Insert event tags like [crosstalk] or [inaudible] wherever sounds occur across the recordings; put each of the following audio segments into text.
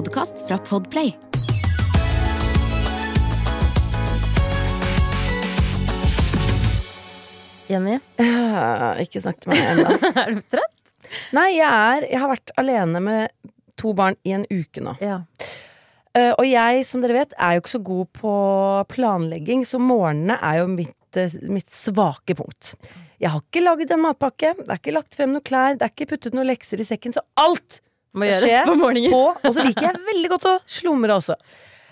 podkast fra Podplay. Jenny, Uh, ikke snakk til meg ennå. [laughs] er du trøtt? Nei, jeg er Jeg har vært alene med to barn i en uke nå. Ja. Uh, og jeg, som dere vet, er jo ikke så god på planlegging, så morgenene er jo mitt, uh, mitt svake punkt. Jeg har ikke lagd en matpakke, det er ikke lagt frem noen klær, det er ikke puttet noen lekser i sekken, så alt Må gjøres på morgenen. Og så liker jeg [laughs] veldig godt å slumre også.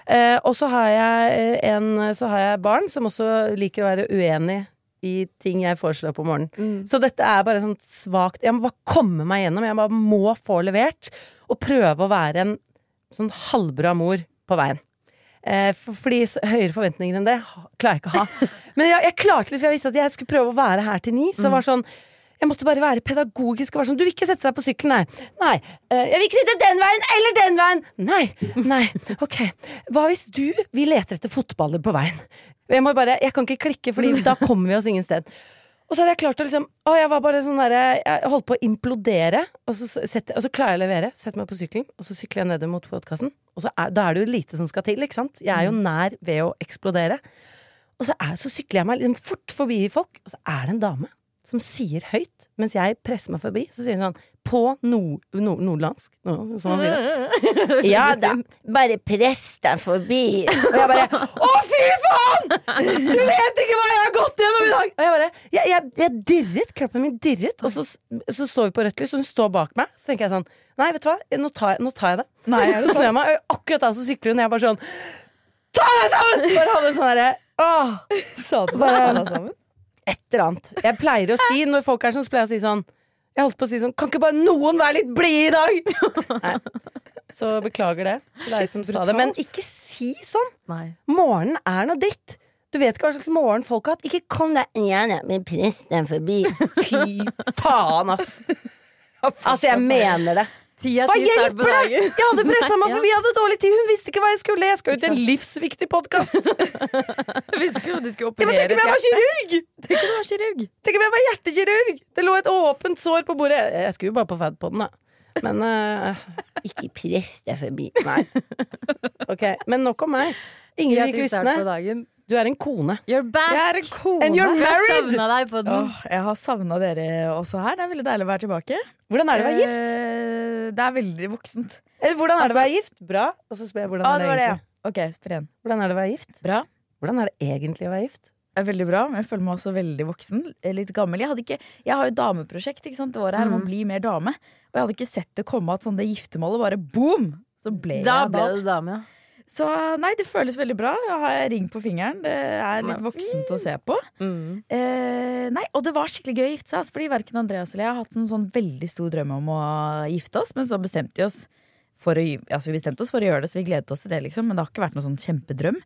Eh, og så har jeg eh, en Så har jeg barn som også liker å være uenig i ting jeg foreslår på morgenen. Mm. Så dette er bare sånn svakt Jeg må bare komme meg gjennom. Jeg bare må få levert. Og prøve å være en sånn halvbra mor på veien. Eh, for, fordi høyere forventninger enn det klarer jeg ikke å ha. [laughs] Men jeg, jeg klarte litt, for jeg visste at jeg skulle prøve å være her til ni. Så det var sånn jeg måtte bare være pedagogisk og være sånn Du vil ikke sette deg på sykkelen, nei. Nei. Eh, jeg vil ikke sitte den veien eller den veien. Nei. Nei. Ok. Hva hvis du Vi leter etter fotballer på veien. Jeg må bare Jeg kan ikke klikke, Fordi da kommer vi oss ingen sted. Og så hadde jeg klart å liksom Å, jeg var bare sånn derre Jeg holdt på å implodere, og så, setter, og så klarer jeg å levere. Setter meg på sykkelen, og så sykler jeg nedover mot podkasten. Og så er, da er det jo lite som skal til, ikke sant? Jeg er jo nær ved å eksplodere. Og så, er, så sykler jeg meg liksom fort forbi folk, og så er det en dame som sier høyt, mens jeg presser meg forbi, så sier hun sånn på nord, nord, nordlandsk, nord, som man sier. [laughs] Ja da, bare press deg forbi. Og jeg bare Å, fy faen! Du vet ikke hva jeg har gått gjennom i dag! Og jeg bare Jeg, jeg, jeg dirret. Kroppen min dirret. Og så, så står vi på rødt lys, og hun står bak meg. Så tenker jeg sånn Nei, vet du hva, nå tar jeg, nå tar jeg det. Nei, jeg så snur jeg meg, og akkurat da så sykler hun, og jeg bare sånn Ta deg sammen! Bare hadde sånn derre Åh! Sa du Bare- ta deg sammen? Et eller annet. Jeg pleier å si, når folk er sånn, så pleier jeg å si sånn Jeg holdt på å si sånn Kan ikke bare noen være litt blide i dag? [laughs] Nei. Så beklager det. Det er jeg som sa det. Men ikke si sånn! Nei. Morgenen er noe dritt. Du vet ikke hva slags morgen folk har hatt. Ikke kom deg igjen, Min press den forbi. [laughs] Fy faen, ass. Altså, jeg mener det. Hva hjelper det? Jeg hadde pressa meg [laughs] Ja. forbi, jeg hadde dårlig tid. Hun visste ikke hva jeg skulle. Jeg skal ut i en livsviktig podkast. [laughs] Visste ikke at du skulle Ja, men tenk om jeg var kirurg! Tenk om var kirurg! Tenk om jeg var hjertekirurg! Det lå et åpent sår på bordet. Jeg skulle jo bare på Fadpodden, da. Men uh, ikke press deg forbi. Nei. [laughs] Ok, Men nok om meg. Ingrid gikk Lysne. Du er en kone. You're back! Jeg er en kone. And you're Jeg har savna deg på den. Åh, jeg har savna dere også her. Det er veldig deilig å være tilbake. Hvordan er det å være gift? Eh, Det er veldig voksent. Eller hvordan er det å altså- være gift? Bra. Og så spør jeg hvordan Ah, er det det var det, ja. egentlig. Ok, spør igjen. Hvordan er det å være gift? Bra. Hvordan er det egentlig å være gift? Det er veldig bra, men jeg føler meg også veldig voksen. eh, Litt gammel. Jeg, hadde ikke, jeg har jo dameprosjekt ikke sant, det året her, om å bli mer dame. Og jeg hadde ikke sett det komme at sånn det giftermålet bare boom! Så ble Da jeg ble da. du dame, ja. Så nei, det føles veldig bra. Jeg har ring på fingeren. Det er litt voksent å se på. Mm. Eh, nei, og det var skikkelig gøy å gifte seg. Altså, fordi verken Andreas eller jeg har hatt en sånn veldig stor drøm om å gifte oss. Men så bestemte vi oss for å, altså, vi bestemte oss for å gjøre det, så vi gledet oss til det. liksom Men det har ikke vært noen sånn kjempedrøm.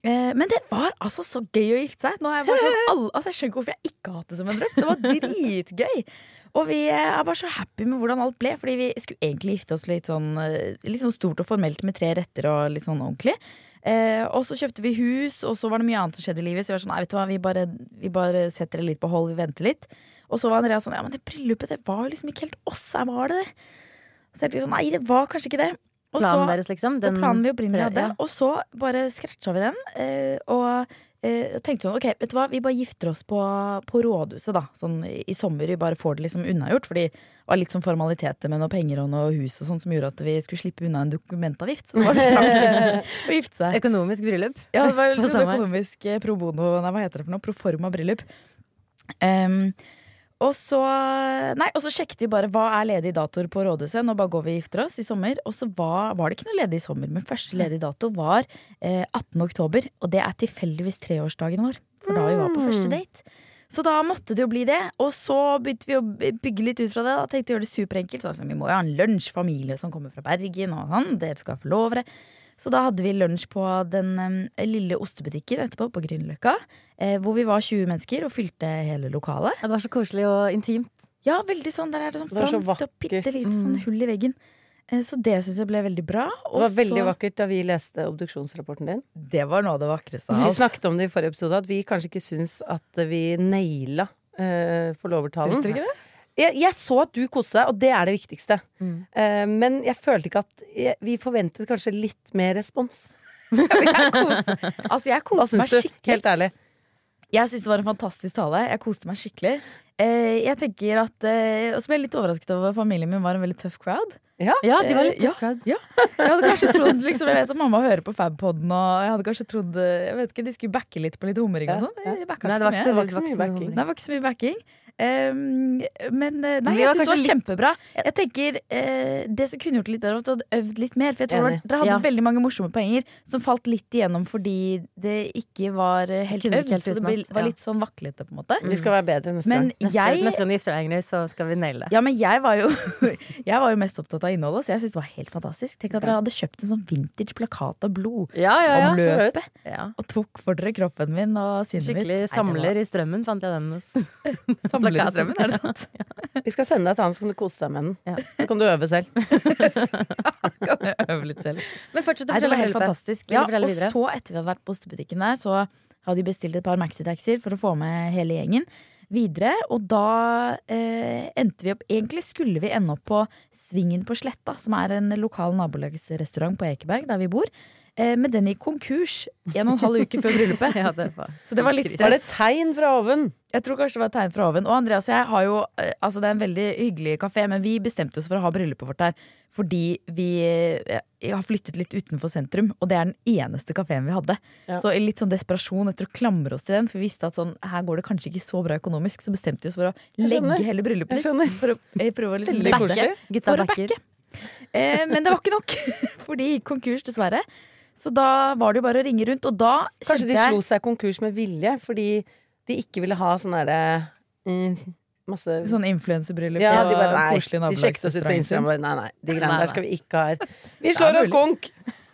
Eh, men det var altså så gøy å gifte seg. Nå er jeg, bare sånn, [laughs] alle, altså, jeg skjønner ikke hvorfor jeg ikke har hatt det som en drøm. Det var dritgøy. Og vi er bare så happy med hvordan alt ble. Fordi vi skulle egentlig gifte oss litt sånn, eh, litt sånn stort og formelt med tre retter og litt sånn ordentlig. Eh, og så kjøpte vi hus, og så var det mye annet som skjedde i livet. Så vi var sånn, nei, vet du hva, vi bare, vi bare setter det litt på hold, vi venter litt. Og så var Andrea sånn, ja, men det bryllupet, det var liksom ikke helt oss, her var det det? Så jeg tenkte sånn, nei, det var kanskje ikke det. Og Planen så, deres, liksom? og planen vi opprinnelig Ja. hadde. Og så bare scratcha vi den, eh, og eh, tenkte sånn, ok, vet du hva, vi bare gifter oss på, på rådhuset, da. Sånn i, sommer, vi bare får det liksom unnagjort. Fordi det var litt sånn formaliteter med noe penger og noe hus og sånn som gjorde at vi skulle slippe unna en dokumentavgift. Så det var [laughs] å gifte seg. Økonomisk bryllup. Ja, det var [laughs] økonomisk eh, pro bono, nei, hva heter det for noe? Proforma bryllup. Em, og så Nei, og så sjekket vi bare hva er ledige datoer på rådhuset. Nå bare går vi og gifter oss i sommer. Og så var, var det ikke noe ledig i sommer, men første ledige dato var eh, 18. oktober. Og det er tilfeldigvis treårsdagen vår, for da vi var på første date. Så da måtte det jo bli det. Og så begynte vi å bygge litt ut fra det. Da tenkte vi å gjøre det superenkelt. Så sånn, vi må jo ha en lunsj, familie som kommer fra Bergen, og sånn. Dere skal lov det. Så da hadde vi lunsj på den eh, lille ostebutikken etterpå, på Grünerløkka. Eh, hvor vi var 20 mennesker og fylte hele lokalet. Det var så koselig og intimt. Ja, veldig sånn. Der er det sånn Det var så fransk og bitte lite sånn hull i veggen. Eh, så det syns jeg ble veldig bra. Det var veldig vakkert da vi leste obduksjonsrapporten din. Det var noe av det vakreste av alt. Vi snakket om det i forrige episode, at vi kanskje ikke syns at vi naila uh, forlovertalen. Syns dere ikke det? Jeg, jeg så at du koste deg, og det er det viktigste. Mm. Uh, men jeg følte ikke at jeg, Vi forventet kanskje litt mer respons. [laughs] Altså, jeg koste meg du? skikkelig. Helt ærlig. Jeg syns det var en fantastisk tale. Jeg koste meg skikkelig. Uh, jeg tenker at uh, Og så ble jeg litt overrasket over at familien min var en veldig tøff crowd. Ja, de var litt tøff ja. crowd. Jeg hadde kanskje trodd liksom, Jeg vet at mamma hører på Fabpodden, og jeg hadde kanskje trodd Jeg vet ikke, de skulle backe litt på litt humring og sånn. ja. De Nei, det var ikke mye. så, Det det var ikke så mye backing. Um, men eh, nei, Vi jeg var syns det var litt- kjempebra. Jeg tenker eh, Det som kunne gjort det litt bedre, var at du hadde øvd litt mer. For jeg tror Enig. Dere hadde Ja. veldig mange morsomme poenger som falt litt igjennom fordi det ikke var eh, helt øvd. helt så det ble, var litt sånn vaklete, på en måte. Vi skal være bedre neste Men gang. Neste, jeg neste gang du gifter deg, Ingrid, så skal vi naile det. ja, men jeg var jo [laughs] Jeg var jo mest opptatt av innholdet, så jeg syns det var helt fantastisk. Tenk at dere hadde kjøpt en sånn vintage plakat av blod. Ja, ja, ja. Om løpet. ja. Og tok for dere kroppen min og sinnet mitt. Skikkelig samler i strømmen, fant jeg den hos [laughs] i er det sant? [laughs] Vi skal sende deg til han, så kan du kose deg med den. Ja. Så kan du øve selv. [laughs] Øve litt selv. Men fortsett å det fortelle var helt fantastisk. Ja, og videre? så, etter vi hadde vært på ostebutikken der, så hadde de bestilt et par maxitaxier for å få med hele gjengen videre. Og da eh, endte vi opp Egentlig skulle vi ende opp på Svingen på Sletta, som er en lokal nabolagsrestaurant på Ekeberg, der vi bor. Eh, men den gikk konkurs en og en halv uke før bryllupet. [laughs] Ja, det var. Så det var litt Var det tegn fra oven? Jeg tror kanskje det var tegn fra oven. Og Andreas og jeg har jo eh, Altså, det er en veldig hyggelig kafé, men vi bestemte oss for å ha bryllupet vårt der fordi vi eh, har flyttet litt utenfor sentrum, og det er den eneste kafeen vi hadde. Ja. Så i litt sånn desperasjon etter å klamre oss til den, for vi visste at sånn, her går det kanskje ikke så bra økonomisk, så bestemte vi oss for å legge hele bryllupet skjønner. For å eh, prøve å liksom. Gutta For å backe. Eh, men det var ikke nok, [laughs] for de gikk konkurs, dessverre. Så da var det jo bare å ringe rundt, og da Kanskje de slo seg konkurs med vilje fordi de ikke ville ha sånn derre mm, Masse sånn influensebryllup Ja, og de bare koselig nei. De sjekket oss ut på Instagram. Bare, nei, nei, de greiene der skal vi ikke ha her. [laughs] Vi slår oss konk!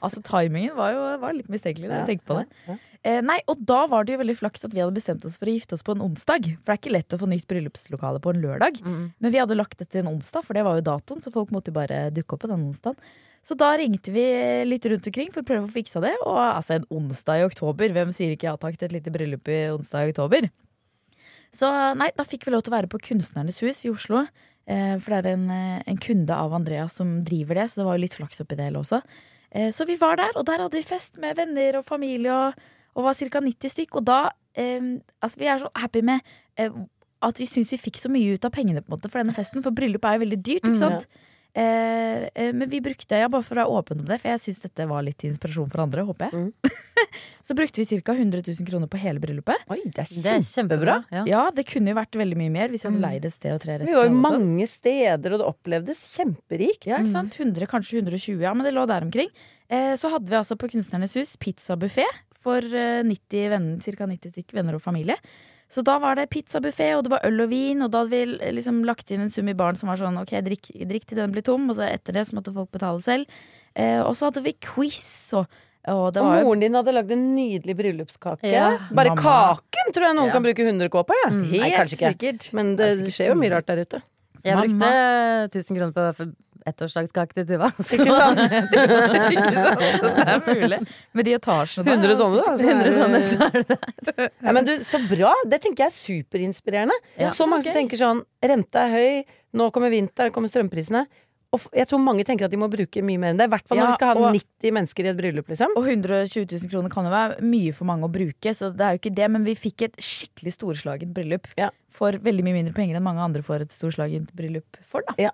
Altså, timingen var jo var litt mistenkelig når Ja, jeg tenkte på det. ja, ja. Eh, nei, og da var det jo veldig flaks at vi hadde bestemt oss for å gifte oss på en onsdag. For det er ikke lett å få nytt bryllupslokale på en lørdag. Mm. Men vi hadde lagt det til en onsdag, for det var jo datoen, så folk måtte jo bare dukke opp på den onsdagen. Så da ringte vi litt rundt omkring for å prøve å få fiksa det. Og altså, en onsdag i oktober, hvem sier ikke ja takk til et lite bryllup i onsdag i oktober? Så nei, da fikk vi lov til å være på Kunstnernes hus i Oslo. Eh, for det er en, eh, en kunde av Andreas som driver det, så det var jo litt flaks oppi det hele også. Eh, så vi var der, og der hadde vi fest med venner og familie, og, og var ca. 90 stykk. Og da eh, Altså, vi er så happy med eh, at vi syns vi fikk så mye ut av pengene på en måte for denne festen, for bryllup er jo veldig dyrt, ikke Mm, sant? Eh, eh, men vi brukte, ja, bare for å være åpen om det, for jeg syns dette var litt til inspirasjon for andre, håper jeg. [laughs] så brukte vi ca. 100 000 kroner på hele bryllupet. Oi, det er Det er kjempebra. kjempebra. Ja. Ja, det kunne jo vært veldig mye mer hvis vi hadde Mm. leid et sted og tre retter. Vi var jo mange steder, og det opplevdes kjemperikt. Ja, ikke sant? 100, kanskje 120, ja, men det lå der omkring. Eh, så hadde vi altså på Kunstnernes hus pizzabuffé for 90 venner, ca. 90 stykker venner og familie. Så da var det pizzabuffé, og det var øl og vin, og da hadde vi eh, liksom lagt inn en sum i baren som var sånn ok, drikk, drikk til den blir tom, og så etter det så måtte folk betale selv. Eh, og så hadde vi quiz, og, og det Og moren din hadde lagd en nydelig bryllupskake. Ja. Bare Mamma. kaken tror jeg noen Ja. kan bruke 100 K på. Ja. Mm. Nei, helt kanskje ikke. sikkert. Men det, Det er skjer jo mye rart der ute. Jeg Mamma. brukte 1000 kroner på ettårsdagskake til Tuva. Ikke sant? [laughs] ikke sant? [laughs] Det er mulig. Med de etasjene. 100 sånne, da. så er 100 sånne, så er det der. Ja, men du, så bra! Det tenker jeg er superinspirerende. Ja. så mange som tenker sånn Renta er høy, nå kommer vinteren, kommer strømprisene. Og jeg tror mange tenker at de må bruke mye mer enn det. I hvert fall når vi skal ha og- 90 mennesker i et bryllup, liksom. Og 120 000 kroner kan jo være mye for mange å bruke, så det er jo ikke det. Men vi fikk et skikkelig storslaget bryllup Ja. for veldig mye mindre penger enn mange andre får et storslagent bryllup for. da Ja.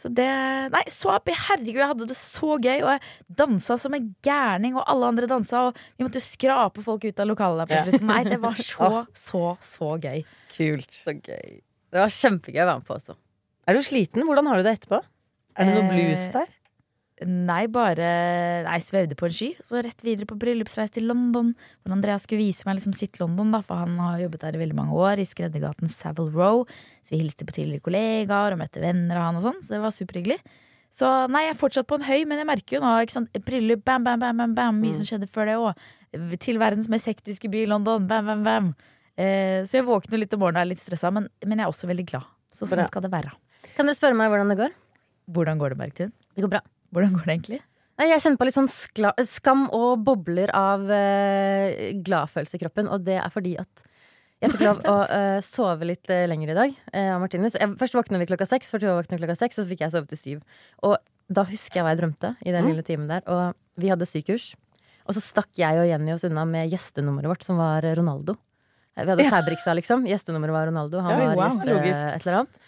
Så det Nei, så happy! Herregud, jeg hadde det så gøy! Og jeg dansa som en gærning, og alle andre dansa, og vi måtte jo skrape folk ut av lokalet der på slutten. Nei, det var [laughs] så, så, så gøy. Kult. Så gøy. Det var kjempegøy å være med på også. Er du sliten? Hvordan har du det etterpå? Er det noe Eh, blues der? Nei, bare Nei, svevde på en sky. Så rett videre på bryllupsreise til London. Hvor Andreas skulle vise meg liksom sitt London, da, for han har jobbet der i veldig mange år. I skreddergaten Savile Row. Så vi hilste på tidligere kollegaer og møtte venner av han og sånn. Så det var superhyggelig. Så nei, jeg er fortsatt på en høy, men jeg merker jo nå ikke sant? bryllup, bam, bam, bam, bam, bam. Mye som skjedde før det òg. Til verdens mest hektiske by, London. Bam, bam, bam. Eh, så jeg våkner litt om morgenen og er litt stressa, men, men jeg er også veldig glad. Så sånn skal det være. Kan dere spørre meg hvordan det går? Hvordan går det, Bergtun? Det går bra. Hvordan går det egentlig? Jeg kjenner på litt sånn skla skam og bobler av uh, gladfølelse i kroppen. Og det er fordi at Jeg fikk lov å uh, sove litt uh, lenger i dag Uh. Jeg, først våkna vi klokka seks, for Tuva våkna klokka seks, og så fikk jeg sove til syv. Og da husker jeg hva jeg drømte i den Mm. lille timen der. Og vi hadde sykurs. Og så stakk jeg og Jenny oss unna med gjestenummeret vårt, som var Ronaldo. Vi hadde Fabriksa, liksom. Gjestenummeret var Ronaldo. Han Ja, var wow, gjest et eller annet.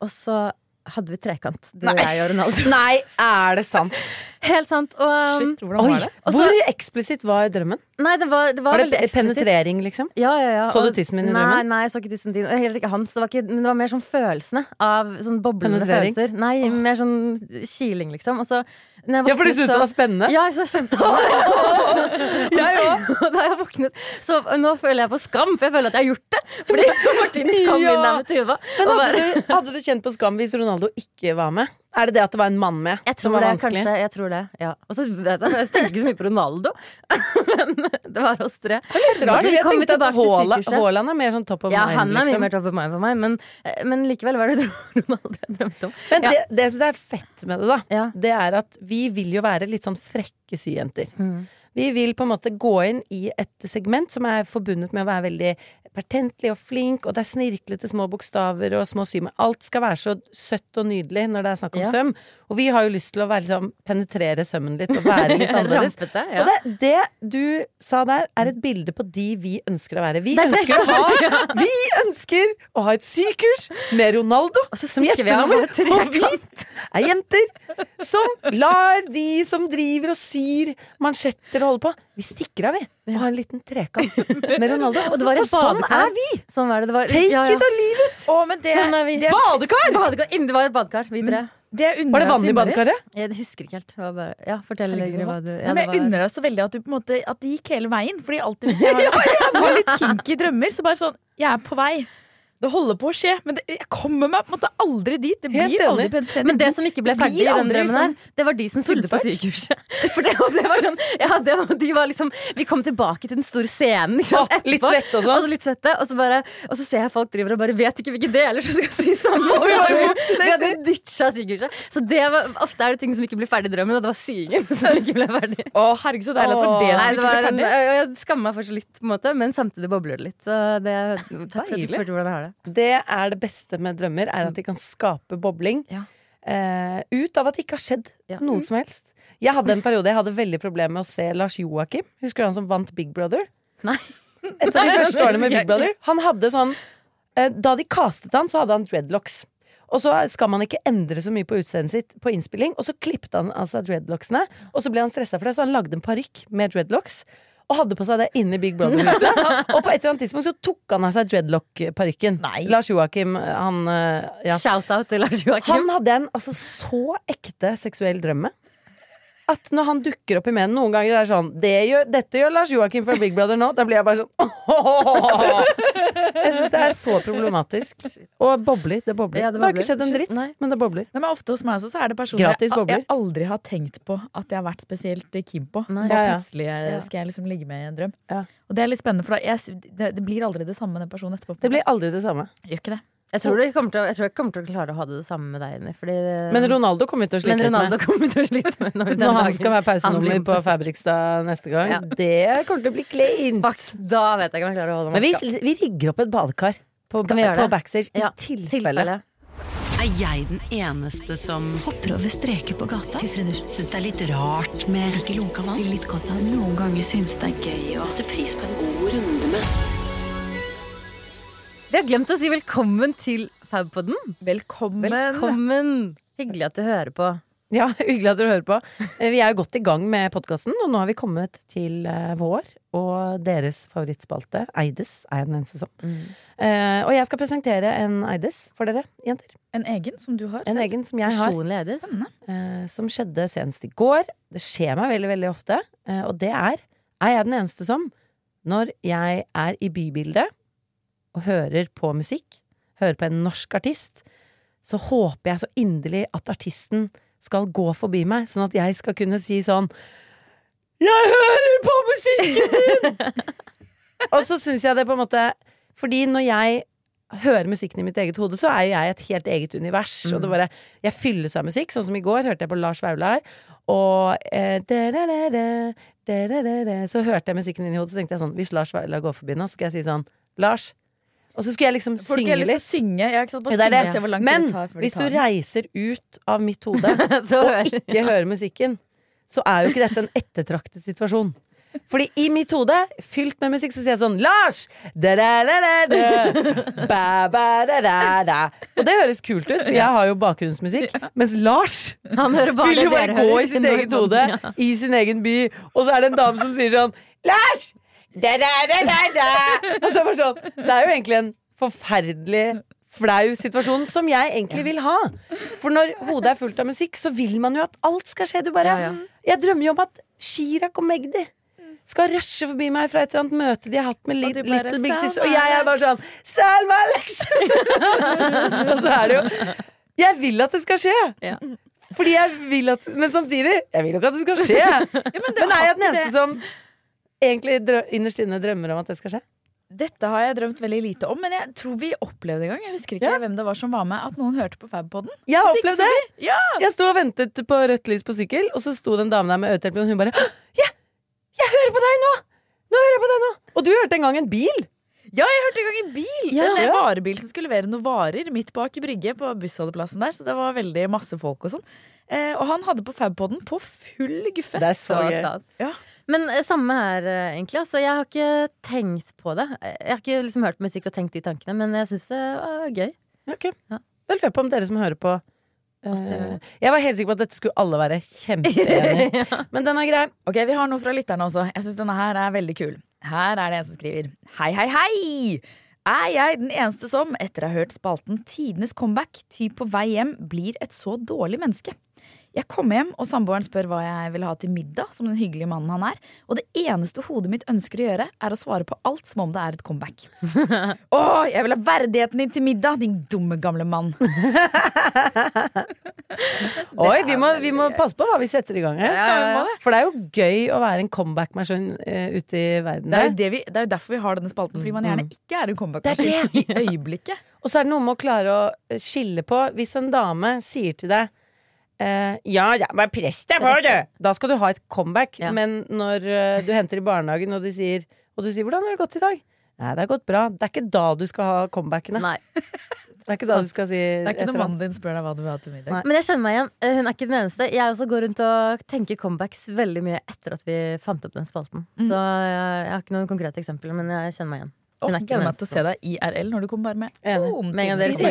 Og så hadde vi trekant, du Nei. og jeg og Ronaldo. [laughs] Nei, er det sant? Helt sant. Og um, Shit, hvordan Oi, var det? Også, Hvor eksplisitt var drømmen? Nei, det var, det var, Var det penetrering, liksom? Ja, ja, ja. Så du tissen min i drømmen? nei, jeg så ikke tissen din. Og heller ikke hans. Det var, ikke, men det var mer sånn følelsene av sånn boblende følelser. Nei, mer sånn kiling, liksom. Og så Ja, for du syntes det var spennende? Ja, jeg så kjempespennende. [laughs] Jeg òg. [laughs] Da jeg våknet Så nå føler jeg på skam, for jeg føler at jeg har gjort det. Fordi Martin kom Ja. inn der med Tuva. Men hadde bare- du, hadde du kjent på skam hvis Ronaldo ikke var med? Er det det at det var en mann med jeg som var det, vanskelig? kanskje. Jeg tror det, ja. Og så vet jeg, jeg tenker ikke så mye på Ronaldo, [laughs] men det var oss tre. Litt rart. Jeg tenkte at Haaland er mer sånn top of Ja, mind. han er mye liksom. mer top of mind for meg, men, men likevel var det [laughs] Ronaldo jeg drømte om. Men Ja. det, det jeg syns er fett med det, da, Ja. det er at vi vil jo være litt sånn frekke syjenter. Mm. Vi vil på en måte gå inn i et segment som er forbundet med å være veldig pertentlig og flink, og det er snirklete små bokstaver og små symer. alt skal være så søtt og nydelig når det er snakk om Ja. søm. Og vi har jo lyst til å være liksom, penetrere sømmen litt og være litt [laughs] annerledes. Rampete, ja. Og det, det du sa der, er et bilde på de vi ønsker å være. Vi er ønsker å ha [laughs] Vi ønsker å ha et sykurs med Ronaldo som gjestenummer. Og vi er jenter som lar de som driver og syr mansjetter og holder på Vi stikker av, vi. Og ha en liten trekant med Ronaldo. Og det var For sånn badekar. er vi! Sånn var det. det var, Take ja, ja. it or leave it! Å, men det, Sånn er vi. det, Badekar! Badekar. Inni det var et badekar, vi tre. det jeg unner Var det oss vann i innmari-? Jeg husker ikke helt. Det var bare, ja, fortell Herregud, så hva hot. du Nei, men det jeg var- unner deg så veldig at, du på en måte, at det gikk hele veien. Fordi alltid hvis jeg har, [laughs] har [laughs] litt kinky drømmer, så bare sånn Jeg er på vei. Det holder på å skje, men det, jeg kommer meg på en måte aldri dit. Det blir aldri penetrert. Men det som ikke ble ferdig i den drømmen her, det var de som sydde på sykehuset. [laughs] For det, det var sånn Ja, det var, de var liksom Vi kom tilbake til den store scenen, ikke sant, Å, litt svette og sånn. Og litt svette, og så, bare, og så ser jeg folk driver og bare vet ikke hvilke deler som skal sys sammen. vi hadde ditcha sykehuset. Så det var, ofte er det ting som ikke blir ferdig i drømmen, og det var syingen [laughs] som ikke ble ferdig. Å, herregud, så deilig at det var det som ikke ble ferdig. jeg jeg skammer meg fortsatt litt, på en måte, men samtidig bobler det litt. Så det, takk for at du spurte hvordan jeg har det. Det er det beste med drømmer, er at de kan skape bobling. Ja. Uh, ut av at det ikke har skjedd Ja. noe som helst. Jeg hadde en periode jeg hadde veldig problemer med å se Lars Joakim. Husker du han som vant Big Brother? Nei. Et av de første årene med Big Brother. Han hadde sånn uh, Da de castet han, så hadde han dreadlocks. Og så skal man ikke endre så mye på utseendet sitt på innspilling. Og så klippet han altså dreadlocksene, og så ble han stressa for det, så han lagde en parykk med dreadlocks. Og hadde på seg det inne i Big Brother-huset. [laughs] og på et eller annet tidspunkt så tok han av seg dreadlock-parykken. Lars Joakim, han eh, ja. Shout-out til Lars Joakim. Han hadde en altså, så ekte seksuell drøm med. At når han dukker opp i menn noen ganger det er sånn det gjør, 'Dette gjør Lars Joakim fra Big Brother nå.' Da blir jeg bare sånn [laughs] Jeg syns det er så problematisk. Og bobler. Det bobler. Ja, det det, har ikke skjedd en dritt, Nei. men det bobler. Nei, men ofte hos meg også, så er det personer jeg, jeg aldri har tenkt på at jeg har vært spesielt keen på. Som bare Ja, ja. plutselig eh, skal jeg liksom ligge med i en drøm. Og det er litt spennende, for jeg, det, det blir aldri det samme med den personen etterpå. Det blir aldri det samme. Gjør ikke det. Jeg tror, det kommer til, jeg tror jeg kommer til å klare å ha det det samme med deg, Jenny. Fordi, Men Ronaldo kommer til å men slite litt Ronaldo med. kommer til å slite med når, Når han dagen skal være pausenummer på. Fabrikstad neste gang. Ja. Det kommer til å bli kleint. Da vet jeg ikke om jeg klarer å holde Men vi, vi rigger opp et badekar på, på, på backstage Ja, i tilfelle. Tilfelle. Er jeg den eneste som hopper over streker på gata? Syns det er litt rart med ikke lunka vann? Litt godt av Noen ganger syns det er gøy å sette pris på en god runde Vi har glemt å si velkommen til Fabpodden. Velkommen. Velkommen! Hyggelig at du hører på. Ja, [laughs] hyggelig at dere hører på. Eh, Vi er jo godt i gang med podkasten, og nå har vi kommet til eh, vår og deres favorittspalte. Eides er jeg den eneste som. Eh, og jeg skal presentere en Eides for dere, jenter. En egen som du har? En selv? egen som jeg har, Personlig Eides. Uh, som skjedde senest i går. Det skjer meg veldig, veldig ofte, Uh, og det er Er jeg den eneste som, når jeg er i bybildet og hører på musikk, hører på en norsk artist, så håper jeg så inderlig at artisten skal gå forbi meg, sånn at jeg skal kunne si sånn Jeg hører på musikken din! [laughs] og så syns jeg det på en måte Fordi når jeg hører musikken i mitt eget hode, så er jo jeg et helt eget univers. Og det bare, jeg fylles av musikk. Sånn som i går hørte jeg på Lars Vaular. Og eh, da-da-da-da, da-da-da-da. så hørte jeg musikken inn i hodet, så tenkte jeg sånn Hvis Lars Vaular går forbi nå, så skal jeg si sånn Lars, Og så skulle jeg liksom Folk synge litt. synge. Ja, Ja, det det. Men hvis du reiser ut av mitt hode [laughs] og ikke hører musikken, så er jo ikke dette en ettertraktet situasjon. Fordi i mitt hode, fylt med musikk, så sier jeg sånn Lars! Da, da, da. Ba, ba, da, da, da. Og det høres kult ut, for jeg har jo bakgrunnsmusikk. Mens Lars vil jo bare gå i sitt egen eget hode, i sin egen by, og så er det en dame som sier sånn Lars! Da, da, da, da, da. [laughs] Og så det sånn Det er jo egentlig en forferdelig flau situasjon som jeg egentlig vil ha. For når hodet er fullt av musikk, så vil man jo at alt skal skje. Du bare Ja, ja. Jeg drømmer jo om at Chirag og Magdi skal rushe forbi meg fra et eller annet møte de har hatt med Og bare, Little Big Sis, og jeg er bare sånn Salma Alex! [laughs] og så er det jo Jeg vil at det skal skje! Ja. Fordi jeg vil at Men samtidig, jeg vil jo ikke at det skal skje. men, er jeg den eneste som egentlig innerst inne drømmer om at det skal skje? Dette har jeg drømt veldig lite om, men jeg tror vi opplevde en gang. Jeg husker ikke Ja. hvem det var som var med, at noen hørte på Fabpodden. Jeg har opplevd det! Ja! Jeg sto og ventet på rødt lys på sykkel, og så sto det en dame der med øretelefon, og hun bare Ja! Jeg hører på deg nå! Nå hører jeg på deg nå! Og du hørte en gang en bil! Ja, jeg hørte en gang en bil! Ja. En varebil som skulle levere noen varer midt bak i brygge på bussholdeplassen der. Så det var veldig masse folk og sånn. Eh, og han hadde på Fabpodden på full guffe. Det er Så stas. Ja. Men eh, samme her, eh, egentlig. Altså, jeg har ikke tenkt på det. Jeg har ikke liksom hørt på musikk og tenkt de tankene, men jeg syns det var gøy. Ok. Ja. Da lurer jeg på om dere som hører på Også- Jeg var helt sikker på at dette skulle alle være kjempeenige i. [laughs] Men den er grei. Ok, Vi har noe fra lytterne også. Jeg synes denne her er veldig kul. Her er det en som skriver Hei, hei, hei! Er jeg den eneste som, etter å ha hørt spalten Tidenes comeback, typ på vei hjem, blir et så dårlig menneske? Jeg kommer hjem, og samboeren spør hva jeg vil ha til middag, som den hyggelige mannen han er, og det eneste hodet mitt ønsker å gjøre, er å svare på alt som om det er et comeback. [laughs] Å, jeg vil ha verdigheten din til middag, din dumme gamle mann. [laughs] Oi, vi må, vi må passe på hva vi setter i gang her. Ja. For det er jo gøy å være en comeback-maskin uh, ute i verden. Det er, det, vi, det er jo derfor vi har denne spalten, fordi man gjerne ikke er en comeback Det [laughs] i øyeblikket. Og så er det noe med å klare å eh, skille på Hvis en dame sier til deg eh, Ja, jeg var prest jeg var, det! Da skal du ha et comeback. Ja. Men når uh, du henter i barnehagen, og, de sier, og du sier 'Hvordan har det gått i dag?' Nei, det har gått bra. Det er ikke da du skal ha comebackene. Nei. [laughs] Det er ikke da du skal si Det er ikke når mannen din spør deg hva du vil ha til middag. Nei. Men jeg kjenner meg igjen. Eh, Hun er ikke den eneste. Jeg også går rundt og tenker comebacks veldig mye etter at vi fant opp den spalten. Så jeg, har ikke noen konkrete eksempler, men jeg kjenner meg igjen. Hun er ikke gleder meg til å se deg IRL når du kommer bare med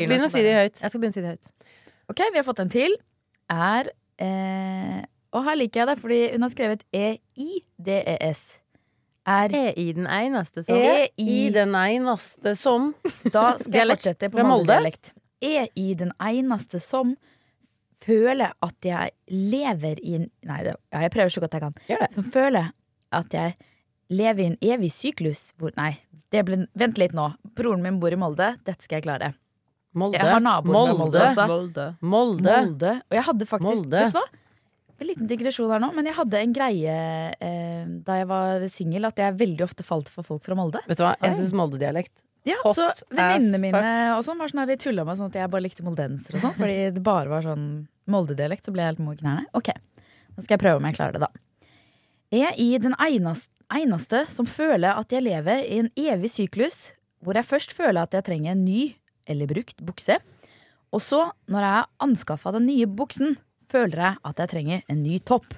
Begynn å si det høyt. Jeg skal begynne å si det høyt. Ok, vi har fått en til. Er eh, Og her liker jeg det, fordi hun har skrevet E EIDES. Er E-I den eneste som E i- i den eneste som Da skal jeg fortsette på Molde? Molde-dialekt. Er i den eneste som føler at jeg lever i en Nei, det, ja, jeg prøver så godt jeg kan. Gjør det. Som føler at jeg lever i en evig syklus hvor Nei, det ble, vent litt nå. Broren min bor i Molde. Dette skal jeg klare. Molde. Jeg har naboer fra Molde altså. Molde. Molde. Molde. Og jeg hadde faktisk Molde. Vet du hva? En liten digresjon her nå, men jeg hadde en greie eh, da jeg var singel, at jeg veldig ofte falt for folk fra Molde. Vet du hva, jeg syns Molde-dialekt Ja, Hot så Venninnene mine og sånn var sånn de tulla meg sånn at jeg bare likte moldensere og sånn. Fordi det bare var sånn Molde-dialekt, så ble jeg helt mo i knærne. Ok, nå skal jeg prøve om jeg klarer det, da. Er jeg i den eneste, eneste som føler at jeg lever i en evig syklus, hvor jeg først føler at jeg trenger en ny eller brukt bukse, og så, når jeg har anskaffa den nye buksen, føler jeg at jeg trenger en ny topp.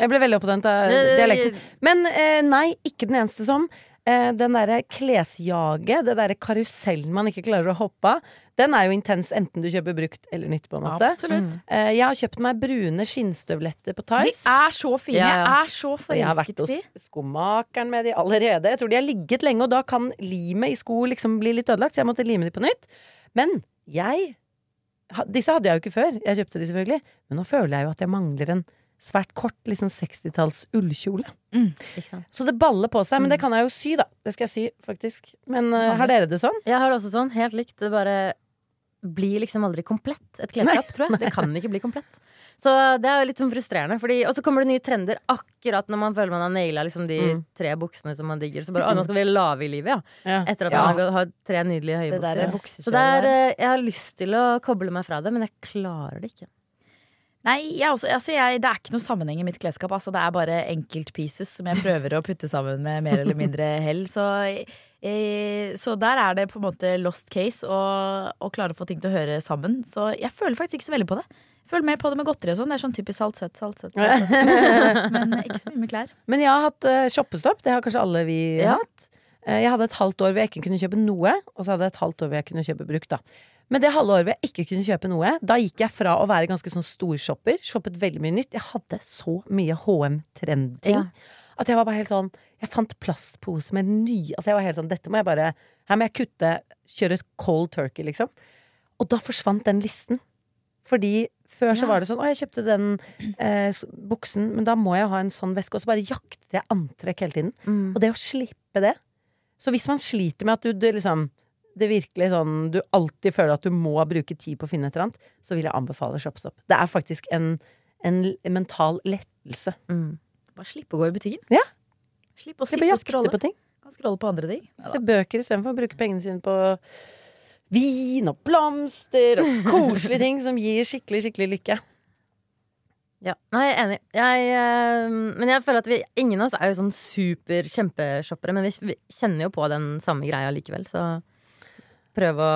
Jeg ble veldig opptatt av dialekten. Men eh, nei, ikke den eneste som. Eh, den derre klesjaget, det derre karusellen man ikke klarer å hoppe av, den er jo intens enten du kjøper brukt eller nytt, på en måte. Absolutt. Eh, jeg har kjøpt meg brune skinnstøvletter på De er så fine. Ja, ja. Jeg er så Og jeg har vært hos skomakeren med de allerede. Jeg tror de har ligget lenge, og da kan limet i sko liksom bli litt ødelagt, så jeg måtte lime de på nytt. Men jeg Disse hadde jeg jo ikke før. Jeg kjøpte de selvfølgelig. Men nå føler jeg jo at jeg mangler en svært kort liksom 60-talls ullkjole. Mm. Så det baller på seg. Men det kan jeg jo sy, da. Det skal jeg sy, faktisk. Men uh, har dere det sånn? Jeg har det også sånn, helt likt. Det bare blir liksom aldri komplett. Et klesskap, tror jeg. Det kan ikke bli komplett. Så det er jo litt sånn frustrerende. Fordi, og så kommer det nye trender akkurat når man føler man har naila liksom de Mm. tre buksene som man digger. Så bare å, nå skal vi lave i livet, ja. Ja. Etter at Ja. man har- tre nydelige høye Det der bukser. buksekjøret Så det er, der. eh, jeg har lyst til å koble meg fra det, men jeg klarer det ikke. Nei, jeg også, altså jeg, det er ikke noe sammenheng i mitt klesskap. Altså, det er bare enkeltpieces som jeg prøver å putte sammen med mer eller mindre hell. Så Eh, så der er det på en måte lost case å klare å få ting til å høre sammen. Så jeg føler faktisk ikke så veldig på det. Føler mer på det med godteri og sånn. Det er sånn typisk salt, søtt, salt, søtt. salt, [laughs] søtt. Men ikke så mye med klær. Men jeg har hatt uh, shoppestopp. Det har kanskje alle vi Ja. hatt. Eh, jeg hadde et halvt år hvor jeg ikke kunne kjøpe noe, og så hadde jeg et halvt år hvor jeg kunne kjøpe brukt. da Men det halve året hvor jeg ikke kunne kjøpe noe, da gikk jeg fra å være ganske sånn storshopper, shoppet veldig mye nytt. Jeg hadde så mye HM-trendting. Ja. At jeg var bare helt sånn Jeg fant plastpose med ny Altså jeg var helt sånn Dette må jeg bare Her må jeg kutte Kjøre et cold turkey liksom Og da forsvant den listen Fordi før så var det sånn Å jeg kjøpte den eh, buksen Men da må jeg ha en sånn veske Og så bare jaktet jeg antrekk hele tiden Mm. Og det å slippe det Så hvis man sliter med at du, du liksom det virkelig sånn Du alltid føler at du må bruke tid på å finne et eller annet Så vil jeg anbefale Shopstop Det er faktisk en, en mental lettelse Mm. Bare slippe å gå i butikken. Ja. Slippe å sitte og scrolle. på ting Kan scrolle på andre ting. Se bøker istedenfor å bruke pengene sine på vin og blomster og [laughs] koselige ting som gir skikkelig, skikkelig lykke. Ja, Nei, jeg er enig. Jeg, eh, men jeg føler at vi, ingen av oss er jo sånn super kjempeshoppere, men vi, vi kjenner jo på den samme greia likevel, så prøv å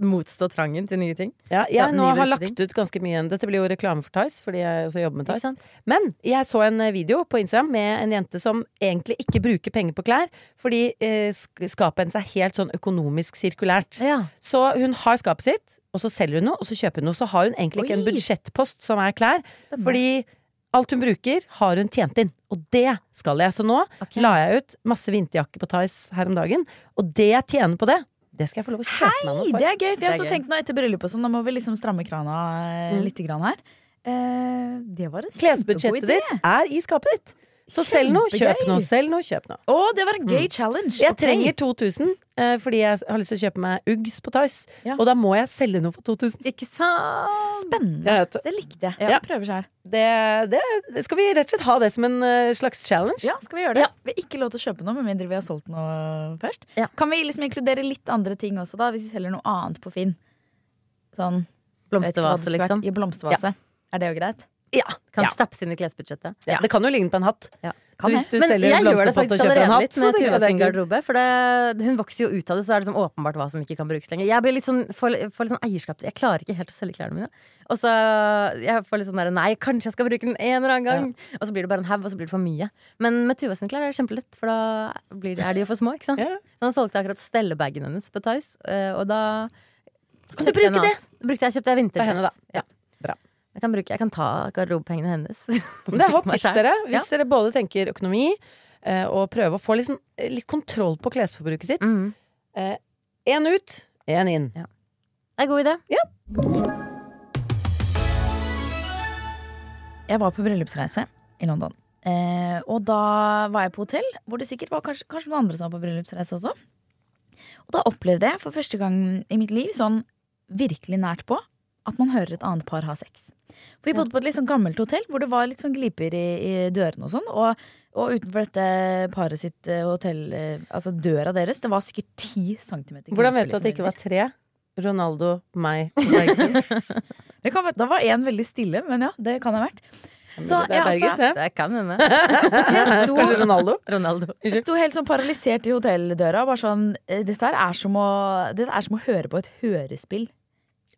motstå trangen til nye ting. Ja, jeg Ja, nå har lagt ut ganske mye Dette blir jo reklame for Tice, fordi jeg også jobber med Tice. Men jeg så en eh, video på Instagram med en jente som egentlig ikke bruker penger på klær, fordi eh, sk- skapet hennes er helt sånn økonomisk sirkulært. Ja. Så hun har skapet sitt, og så selger hun noe, og så kjøper hun noe. Så har hun egentlig ikke en budsjettpost som er klær, Spennende. fordi alt hun bruker, har hun tjent inn. Og det skal jeg. Så nå okay. la jeg ut masse vinterjakker på Tice her om dagen, og det jeg tjener på det, det skal jeg få lov å kjøpe meg noe for. det er gøy, for jeg har også gøy. tenkt nå etter bryllupet og sånn, da må vi liksom stramme krana eh, Mm. litt grann her. Eh, det var en kjempegod idé. ditt er i skapet ditt. Så selg noe, kjøp noe, selg noe, kjøp noe. Å, det var en gøy challenge. Jeg Ok. trenger 2000 eh, fordi jeg har lyst til å kjøpe meg Uggs på Tice. Ja. Og da må jeg selge noe for 2000. Ikke sant? Spennende. Jeg vet det. Det likte jeg. Ja. Jeg prøver sjøl. Det, det, det skal vi rett og slett ha det som en eh, slags challenge. Ja, skal vi gjøre det? Vi har ikke lov til å kjøpe noe med mindre vi har solgt noe først. Ja. Kan vi liksom inkludere litt andre ting også, da, hvis vi selger noe annet på Finn? Sånn jeg vet ikke hva det Blomstervase, skulle vært. liksom. I blomstervase. Er det jo greit? Ja. Kan Ja. stappes inn i klesbudsjettet. Ja, Det kan jo ligne på en hatt. Ja. Så hvis du Men selger blomsterpott og kjøper en hatt, så tenker jeg det er garderobe. For det, hun vokser jo ut av det, så er det liksom åpenbart hva som ikke kan brukes lenger. Jeg blir litt sånn, får, får litt sånn eierskap Jeg klarer ikke helt å selge klærne mine. Og så jeg får litt sånn der Nei, kanskje jeg skal bruke den en eller annen gang. Og så blir det bare en haug, og så blir det for mye. Men med Tuva sine klær er det kjempelett, for da blir, er de jo for små, ikke sant. Ja. Så han solgte akkurat stellebagen hennes på Tice, eh, og da Kan du bruke det? Brukte jeg, kjøpte jeg vinterdress. Jeg kan, bruke, jeg kan ta garderobepengene hennes. [laughs] Det er hot tips, dere. Ja. Hvis dere både tenker økonomi eh, og prøve å få eh, litt kontroll på klesforbruket sitt. Én mm. eh, ut, én inn. Det er en god idé. Jeg var på bryllupsreise i London. Eh, og da var jeg på hotell, hvor det sikkert var kanskje, kanskje noen andre som var på bryllupsreise også. Og da opplevde jeg for første gang i mitt liv sånn virkelig nært på at man hører et annet par ha sex. For vi bodde på et litt sånn gammelt hotell hvor det var litt sånn gliper i, i dørene og sånn. Og, og utenfor dette paret sitt eh, hotell, eh, altså døra deres, det var sikkert ti centimeter Hvordan vet du at det ikke liksom, var tre? Ronaldo, meg og. [laughs] [laughs] Det kan, da var én veldig stille, men ja, det kan ha vært. Så det er Bergens, det. Det kan hende. [laughs] Kanskje Ronaldo? Ronaldo. Jeg sto helt sånn paralysert i hotelldøra. Bare sånn, eh, dette, er som å, dette er som å høre på et hørespill.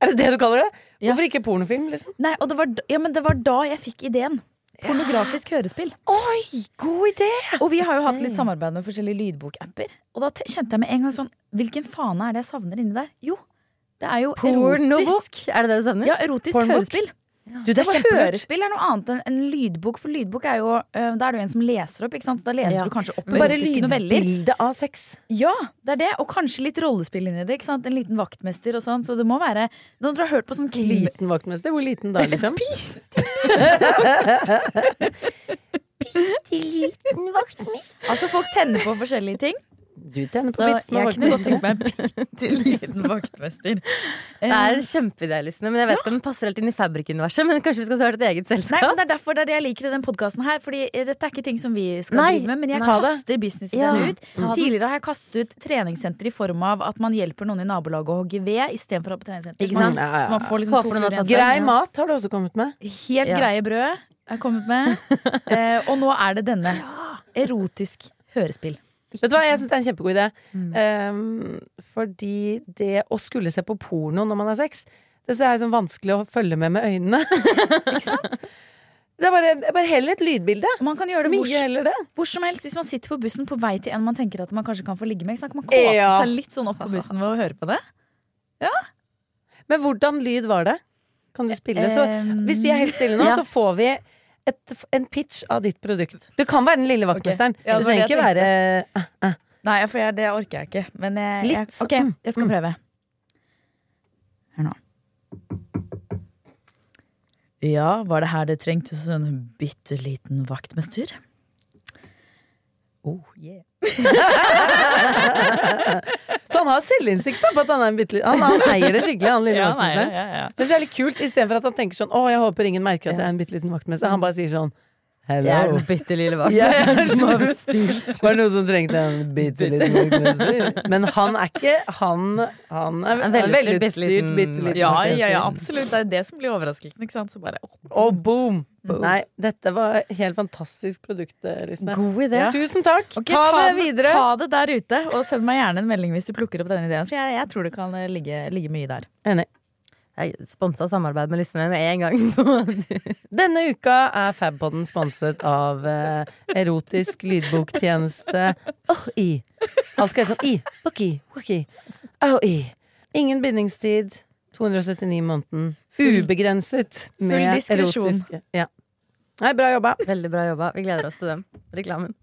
Er det det du kaller det? Hvorfor ikke pornofilm, liksom? Nei, og det var, ja, men det var da jeg fikk ideen. Pornografisk hørespill. Oi, god idé! Og vi har jo hatt litt samarbeid med forskjellige lydbokapper. Og da te- kjente jeg med en gang sånn Hvilken fane er det jeg savner inni der? Jo, det er jo erotisk. Er det det du savner? Ja, erotisk Pornbok? hørespill. Du, det er hørespill er noe annet enn en lydbok, for lydbok er jo uh, Da er det jo en som leser opp, ikke sant? Da leser Ja. du kanskje opp Bare lydbilde av sex. Ja, det er det. Og kanskje litt rollespill inni det. ikke sant? En liten vaktmester og sånn. Så det må være Når dere har hørt på sånn klim... Liten vaktmester. Hvor liten da, liksom? [laughs] [laughs] liten vaktmester. Altså, folk tenner på forskjellige ting. Du tjener på bitte små jeg kunne godt vaktmester. tenkt meg en bitte liten vaktmester. Det er kjempeidealistene, men jeg vet ikke om den passer helt inn i Fabrik-universet. Men kanskje vi skal starte et eget Nei, selskap? men Det er derfor det er det jeg liker i den podkasten her. Fordi eh, dette er ikke ting som vi skal Nei, drive med. Men jeg kaster businessideen Ja, ut. Tidligere har jeg kastet ut treningssenter i form av at man hjelper noen i nabolaget å hogge ved istedenfor å ha på treningssenter. Ikke sant? Ja, ja, ja. Så man får liksom Håper to fluer i en. Grei mat har du også kommet med. Helt Ja. greie brød er kommet med. [laughs] Eh, og nå er det denne. Erotisk hørespill. Vet du hva, jeg syns det er en kjempegod idé. Mm. Um, fordi det å skulle se på porno når man har sex, det er sånn vanskelig å følge med med øynene. [laughs] Ikke sant? Det er bare, bare heller et lydbilde. Man kan gjøre det Mye heller det. hvor som helst hvis man sitter på bussen på vei til en man tenker at man kanskje kan få ligge med. Kan man kåte Ja. seg litt sånn opp på bussen ved å høre på det? Ja. Men hvordan lyd var det? Kan du spille? Så Ehm, hvis vi er helt stille nå, ja. så får vi et, en pitch av ditt produkt. Du kan være den lille vaktmesteren. Ja, det det trenger ikke være uh, uh. Nei, for jeg, det orker jeg ikke. Men jeg, jeg, ok, jeg skal Mm. prøve. Hør nå. Ja, var det her det trengtes en bitte liten vaktmester? Oh, yeah. [laughs] Så han har selvinnsikt på at han er en bitte liten han, han eier det skikkelig, han lille Ja, vaktmesteren. ja, ja. Men så er det litt kult, istedenfor at han tenker sånn Å, jeg håper ingen merker at jeg er en bitte liten vaktmester. Han bare sier sånn Jeg er Hello. den bitte lille [laughs] er styrt. Var det noen som trengte en bitte liten vaktmester? Men han er ikke Han, han er En veldig utstyrt velutstyrt, bitte liten Ja, ja, ja, absolutt. Det er det som blir overraskelsen. ikke sant? Så bare, oh. Og boom! Nei, dette var helt fantastisk produkt, Lysne. God idé. Ja. Tusen takk! Okay, ta, det videre. Ta det der ute, og send meg gjerne en melding hvis du plukker opp denne ideen. For jeg, jeg tror det kan eh, ligge, ligge mye der. Enig. Jeg sponsa samarbeid med Lysne med en gang. [laughs] Denne uka er Fabpodden sponset av eh, erotisk lydboktjeneste Oh-i. Alt skal være sånn i. Ok, ok. Oh-i. Ingen bindingstid. 279 i måneden. Ubegrenset med erotiske Ja. Nei, bra jobba. Veldig bra jobba. Vi gleder oss til den reklamen.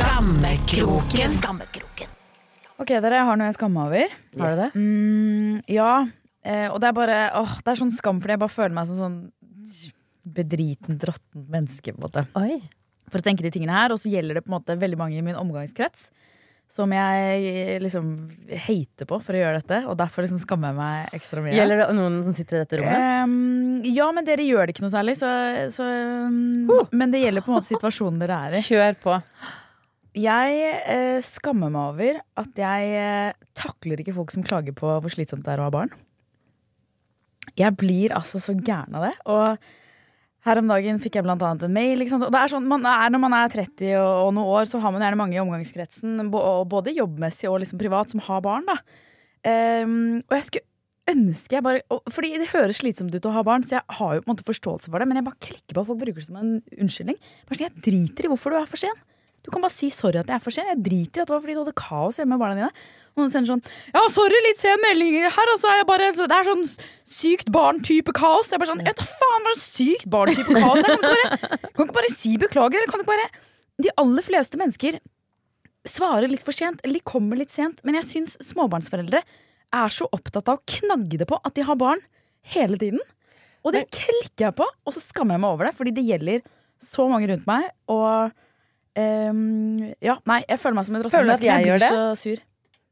Skammekroken. Skammekroken. Ok, dere, jeg har noe jeg skammer over. Har du det? Mm, ja. Eh, og det er bare åh, Det er sånn skam, fordi jeg bare føler meg som sånn bedritent, råttent menneske. på en måte Oi. For å tenke de tingene her Og så gjelder det på en måte veldig mange i min omgangskrets som jeg liksom hater på for å gjøre dette. Og derfor liksom skammer jeg meg ekstra mye. Gjelder det noen som sitter i dette rommet? Um, ja, men dere gjør det ikke noe særlig. Så, så, um, Men det gjelder på en måte situasjonen dere er i. Kjør på. Jeg uh, skammer meg over at jeg uh, takler ikke folk som klager på hvor slitsomt det er å ha barn. Jeg blir altså så gæren av det. Og her om dagen fikk jeg blant annet en mail. Og det er sånn, man er, når man er 30 og, og noen år, så har man gjerne mange i omgangskretsen, både jobbmessig og liksom privat, som har barn. da. Um, og jeg skulle ønske jeg bare og, Fordi det høres slitsomt ut å ha barn, så jeg har jo på en måte forståelse for det, men jeg bare klikker på at folk bruker det som en unnskyldning. Bare sånn, Jeg driter i hvorfor du er for sen. Du kan bare si sorry at jeg er for sen. Jeg driter i at det var fordi du hadde kaos hjemme med barna dine. Og noen sender sånn Ja, sorry, litt sen melding her, altså. Jeg bare, det er sånn sykt barn-type kaos. Jeg er bare sånn, vet du faen hva slags sykt barn-type kaos er? Kan du ikke bare, kan du ikke bare si beklager? Eller kan du ikke bare De aller fleste mennesker svarer litt for sent, eller de kommer litt sent. Men jeg syns småbarnsforeldre er så opptatt av å knagge det på at de har barn hele tiden. Og det klikker jeg på, og så skammer jeg meg over det, fordi det gjelder så mange rundt meg. Og ehm, ja, nei, jeg føler meg som en råttent Føler du at jeg, jeg gjør blir så sur.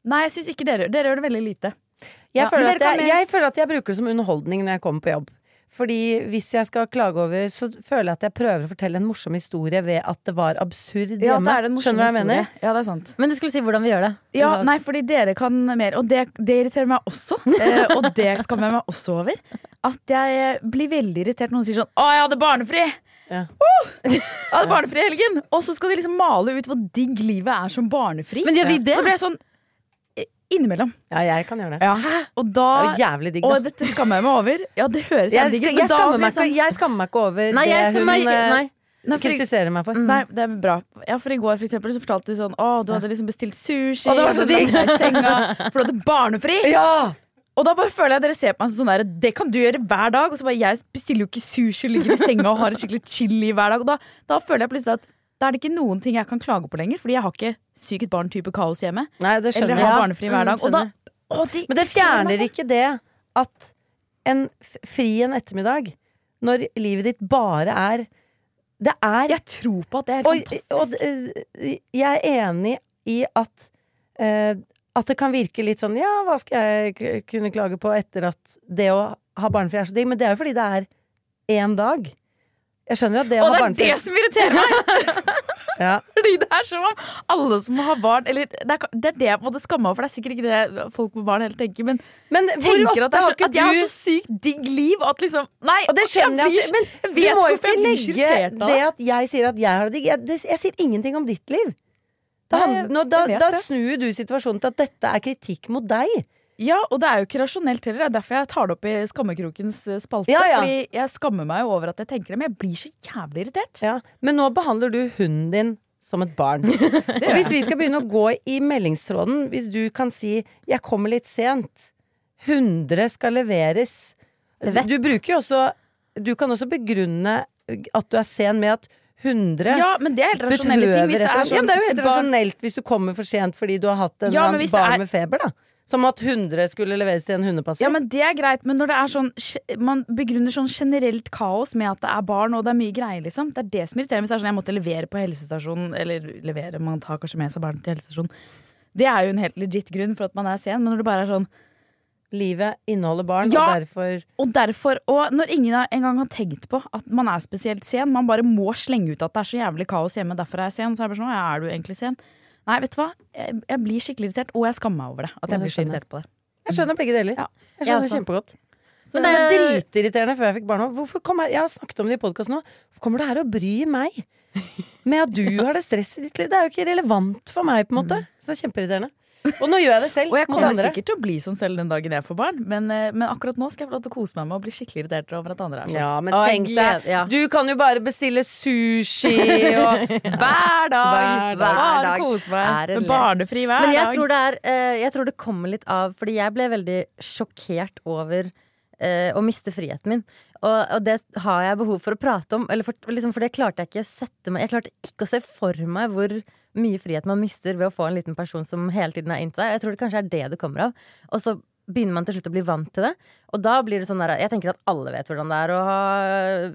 Nei, jeg syns ikke dere gjør Dere gjør det veldig lite. Jeg, Ja, føler at jeg, jeg føler at jeg bruker det som underholdning når jeg kommer på jobb. Fordi hvis jeg skal klage over, så føler jeg at jeg prøver å fortelle en morsom historie ved at det var absurd Ja, hjemme. det er en Skjønner du hva jeg mener? Ja, det er sant. Men du skulle si hvordan vi gjør det. Ja, nei, fordi dere kan mer, og det, det irriterer meg også. [laughs] Eh, og det skammer jeg meg også over. At jeg blir veldig irritert når noen sier sånn 'Å, jeg hadde barnefri!' Ja. Oh! Jeg hadde barnefri i helgen! Og så skal de liksom male ut hvor digg livet er som barnefri. Men gjør vi det? Da blir jeg sånn innimellom. Ja, jeg kan gjøre det. Ja. Og Det er jo jævlig digg, Og dette skammer jeg meg over. Ja, det høres Jeg, digg ut, men jeg, da blir sånn jeg skammer meg ikke over Nei, jeg det hun meg, eh, nei. Nei, for, kritiserer meg for. Nei, det er bra. Ja, for i går for eksempel, så fortalte du sånn Å, du hadde liksom bestilt sushi. Og det var så digg. For du hadde barnefri! Ja! Og da bare føler jeg dere ser på meg som sånn der Det kan du gjøre hver dag. Og så bare jeg bestiller jo ikke sushi, ligger i senga og har et skikkelig chili hver dag. Og da, da føler jeg plutselig at da er det ikke noen ting jeg kan klage på lenger. Fordi jeg har ikke sykt barn-type kaos hjemme. Nei, det Eller skjønner har jeg. barnefri hver Mm, dag. Og da, å, de Men det fjerner så. ikke det at en fri en ettermiddag, når livet ditt bare er Det er Jeg tror på at det er Og, fantastisk. og eh, jeg er enig i at eh, At det kan virke litt sånn Ja, hva skal jeg kunne klage på etter at det å ha barnefri er så digg? Men det er jo fordi det er én dag. Jeg skjønner at det å Og ha det er det som irriterer meg! [laughs] Ja. Fordi det er som om alle som har barn Eller det er det, er det jeg måtte skamme meg for det er sikkert ikke det folk med barn heller tenker. Men, Men tenker at, det så, at jeg har så sykt digg liv, og at liksom Nei! Og det skjønner jeg, blir- at- men du må jo ikke legge det at jeg sier at jeg har det digg. Jeg, jeg sier ingenting om ditt liv. Da, nå, da, da snur du situasjonen til at dette er kritikk mot deg. Ja, og det er jo ikke rasjonelt heller. Det er derfor jeg tar det opp i Skammekrokens eh, spalte. Ja, ja. Fordi jeg skammer meg over at jeg tenker det, men jeg blir så jævlig irritert. Ja. Men nå behandler du hunden din som et barn. [laughs] Og hvis vi skal begynne å gå i meldingstråden, hvis du kan si 'jeg kommer litt sent', 100 skal leveres Du bruker jo også Du kan også begrunne at du er sen med at 100 Ja, men det er helt rasjonelle ting. Hvis det er sånn, ja, det er jo helt rasjonelt hvis du kommer for sent fordi du har hatt en Ja, barn med feber, da. Som at 100 skulle leveres til en hundepasser. Ja, men det er greit, men når det er sånn Man begrunner sånn generelt kaos med at det er barn og det er mye greier, liksom. Det er det som irriterer meg. Hvis det er sånn jeg måtte levere på helsestasjonen, eller levere, man tar kanskje med seg barn til helsestasjonen. Det er jo en helt legit grunn for at man er sen, men når det bare er sånn Livet inneholder barn, Ja. og derfor Og derfor, og når ingen engang har tenkt på at man er spesielt sen, man bare må slenge ut at det er så jævlig kaos hjemme, derfor er jeg sen, så er jeg bare sånn, ja, er du egentlig sen? Nei, vet du hva, jeg, jeg blir skikkelig irritert, og jeg skammer meg over det. At Ja, jeg blir så irritert på det. Jeg skjønner begge deler. Ja. Jeg skjønner jeg kjempegodt. Så Men det er dritirriterende før jeg fikk barn òg. Jeg, jeg har snakket om det i podkasten nå. Hvorfor kommer du her og bryr meg med at du har det stress i ditt liv? Det er jo ikke relevant for meg, på en måte. Så kjempeirriterende. Og nå gjør jeg det selv. Og jeg kommer andre. sikkert til å bli sånn selv den dagen jeg får barn, men, eh, men akkurat nå skal jeg få lov til å kose meg med å bli skikkelig irritert over at andre er sånn. Ja, men Å, jeg tenk gleder- deg. ja. Du kan jo bare bestille sushi og [laughs] Hver dag! Hver dag. Bare dag kose meg. det Med lett. barnefri hver Men jeg dag. tror, det er, eh, jeg tror det kommer litt av Fordi jeg ble veldig sjokkert over eh, å miste friheten min. Og, og det har jeg behov for å prate om. Eller for, liksom, for det klarte jeg ikke å sette meg Jeg klarte ikke å se for meg hvor mye frihet man mister ved å få en liten person som hele tiden er inntil deg. Jeg tror det kanskje er det det kommer av. Og så begynner man til slutt å bli vant til det. Og da blir det sånn der Jeg tenker at alle vet hvordan det er å ha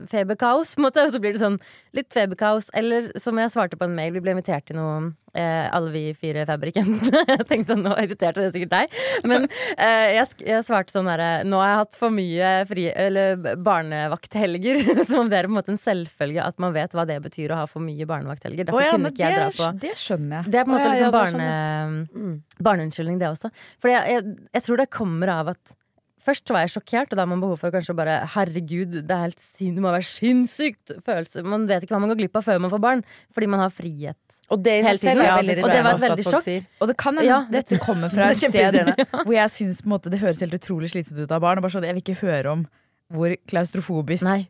feberkaos. En måte. Og så blir det sånn litt feberkaos. Eller som jeg svarte på en mail, vi ble invitert til noe eh, alle vi fire fabriken [laughs] jeg tenkte nå irriterte det sikkert deg. Men eh, jeg, jeg svarte sånn derre Nå har jeg hatt for mye fri, eller barnevakthelger. [laughs] Som om det er på en måte en selvfølge at man vet hva det betyr å ha for mye barnevakthelger. Derfor Å ja, kunne ikke jeg dra det, på det skjønner jeg. det er på en måte Å, ja, ja, liksom det barne, barneunnskyldning, det også. For jeg, jeg, jeg tror det kommer av at Først så var jeg sjokkert, og da har man behov for kanskje å bare Herregud, det er helt sin, det må være sinnssykt følelse. Man vet ikke hva man går glipp av før man får barn, fordi man har frihet. Og det Hele tiden. Ja, det, og det var et veldig sjokk. sier. Og det kan hende Ja, dette kommer [laughs] fra et sted [laughs] hvor jeg syns det høres helt utrolig slitsomt ut av barn. Og bare sånn, jeg vil ikke høre om hvor klaustrofobisk Nei.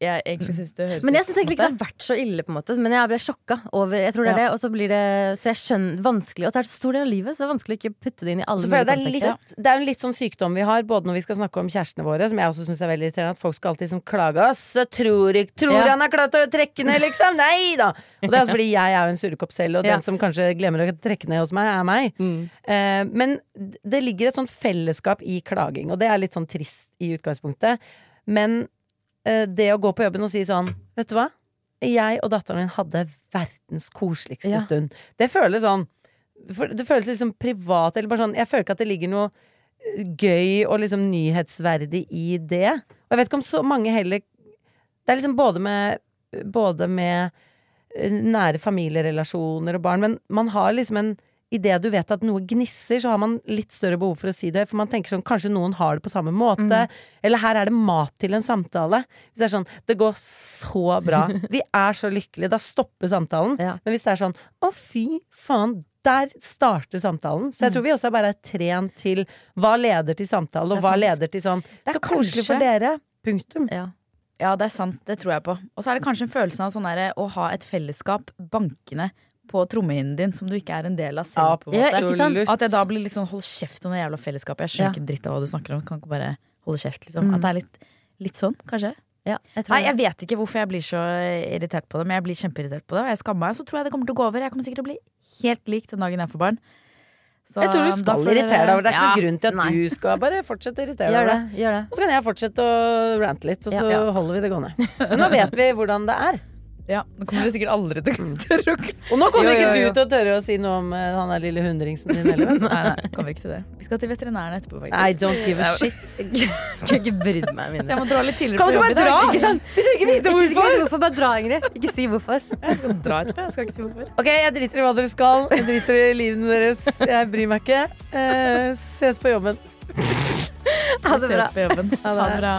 Jeg egentlig syns det høres Men jeg syns egentlig ikke det har vært så ille, på en måte. Men jeg ble sjokka over Jeg tror det er Ja. det, og så blir det Så jeg skjønner vanskelig Og det er så stor del av livet, så det er vanskelig å ikke putte det inn i alle Så det, er mulige kontekster. litt, det er jo en litt sånn sykdom vi har, både når vi skal snakke om kjærestene våre, som jeg også syns er veldig irriterende, at folk skal alltid liksom klage. oss tror jeg, Tror Ja. han har klart å trekke ned, liksom? [laughs] Nei da! Og det er altså fordi jeg er jo en surrekopp selv, og Ja. den som kanskje glemmer å trekke ned hos meg, er meg. Mm. Eh, men det ligger et sånt fellesskap i klaging, og det er litt sånn trist i utgangspunktet. Men det å gå på jobben og si sånn, vet du hva? Jeg og datteren min hadde verdens koseligste Ja. stund. Det føles sånn Det føles liksom privat, eller bare sånn Jeg føler ikke at det ligger noe eh, gøy og liksom nyhetsverdig i det. Og jeg vet ikke om så mange heller Det er liksom både med Både med eh, nære familierelasjoner og barn, men man har liksom en Idet du vet at noe gnisser, så har man litt større behov for å si det. For man tenker sånn, kanskje noen har det på samme måte. Eller her er det mat til en samtale. Hvis det er sånn, det går så bra. [laughs] Vi er så lykkelige. Da stopper samtalen. Ja. Men hvis det er sånn, å fy faen, der starter samtalen. Så jeg tror vi også er bare er trent til hva leder til samtale, og hva leder til sånn Så koselig for dere. Punktum. Ja. Ja, det er sant. Det tror jeg på. Og så er det kanskje en følelse av sånn der, å ha et fellesskap bankende på trommehinnen din som du ikke er en del av selv. på Ja, ikke sant? At jeg da blir litt sånn hold kjeft om det jævla fellesskapet. Jeg skjønner Ja. ikke dritt av hva du snakker om. Kan ikke bare holde kjeft, liksom. Mm. At det er litt, litt sånn, kanskje. Ja, jeg tror Nei, jeg vet ikke hvorfor jeg blir så irritert på det, men jeg blir kjempeirritert på det. Og jeg skammer meg, så tror jeg det kommer til å gå over. Jeg kommer sikkert til å bli helt lik den dagen jeg får barn. Så Jeg tror du skal dere- irritere deg over det. Det er ikke Ja, noen grunn til at nei. du skal bare fortsette å irritere deg over det. det. Gjør det. Og så kan jeg fortsette å rante litt, og så Ja, ja. holder vi det gående. Men nå vet vi hvordan det er. Ja, Nå kommer det sikkert aldri til å [laughs] tørre å Og nå kommer Jo, ikke jo, jo. du til å tørre å si noe om uh, han der lille hundringsen din heller. [laughs] Nei, nei, kommer ikke til det. Vi skal til veterinæren etterpå, faktisk. I don't give a shit. [laughs] Kunne ikke brydd meg Så jeg må dra litt tidligere Kan på jobb i bare dag. dra? Ikke sant? Vi trenger ikke vite hvorfor. ikke, hvorfor! hvorfor bare dra, Ingrid? Ikke si hvorfor. Jeg skal dra etterpå. Jeg skal ikke si hvorfor. Ok, jeg driter i hva dere skal. Jeg driter i livene deres. Jeg bryr meg ikke. Uh, ses på jobben. Ha det bra. ses på jobben. Ha det. Ha det bra.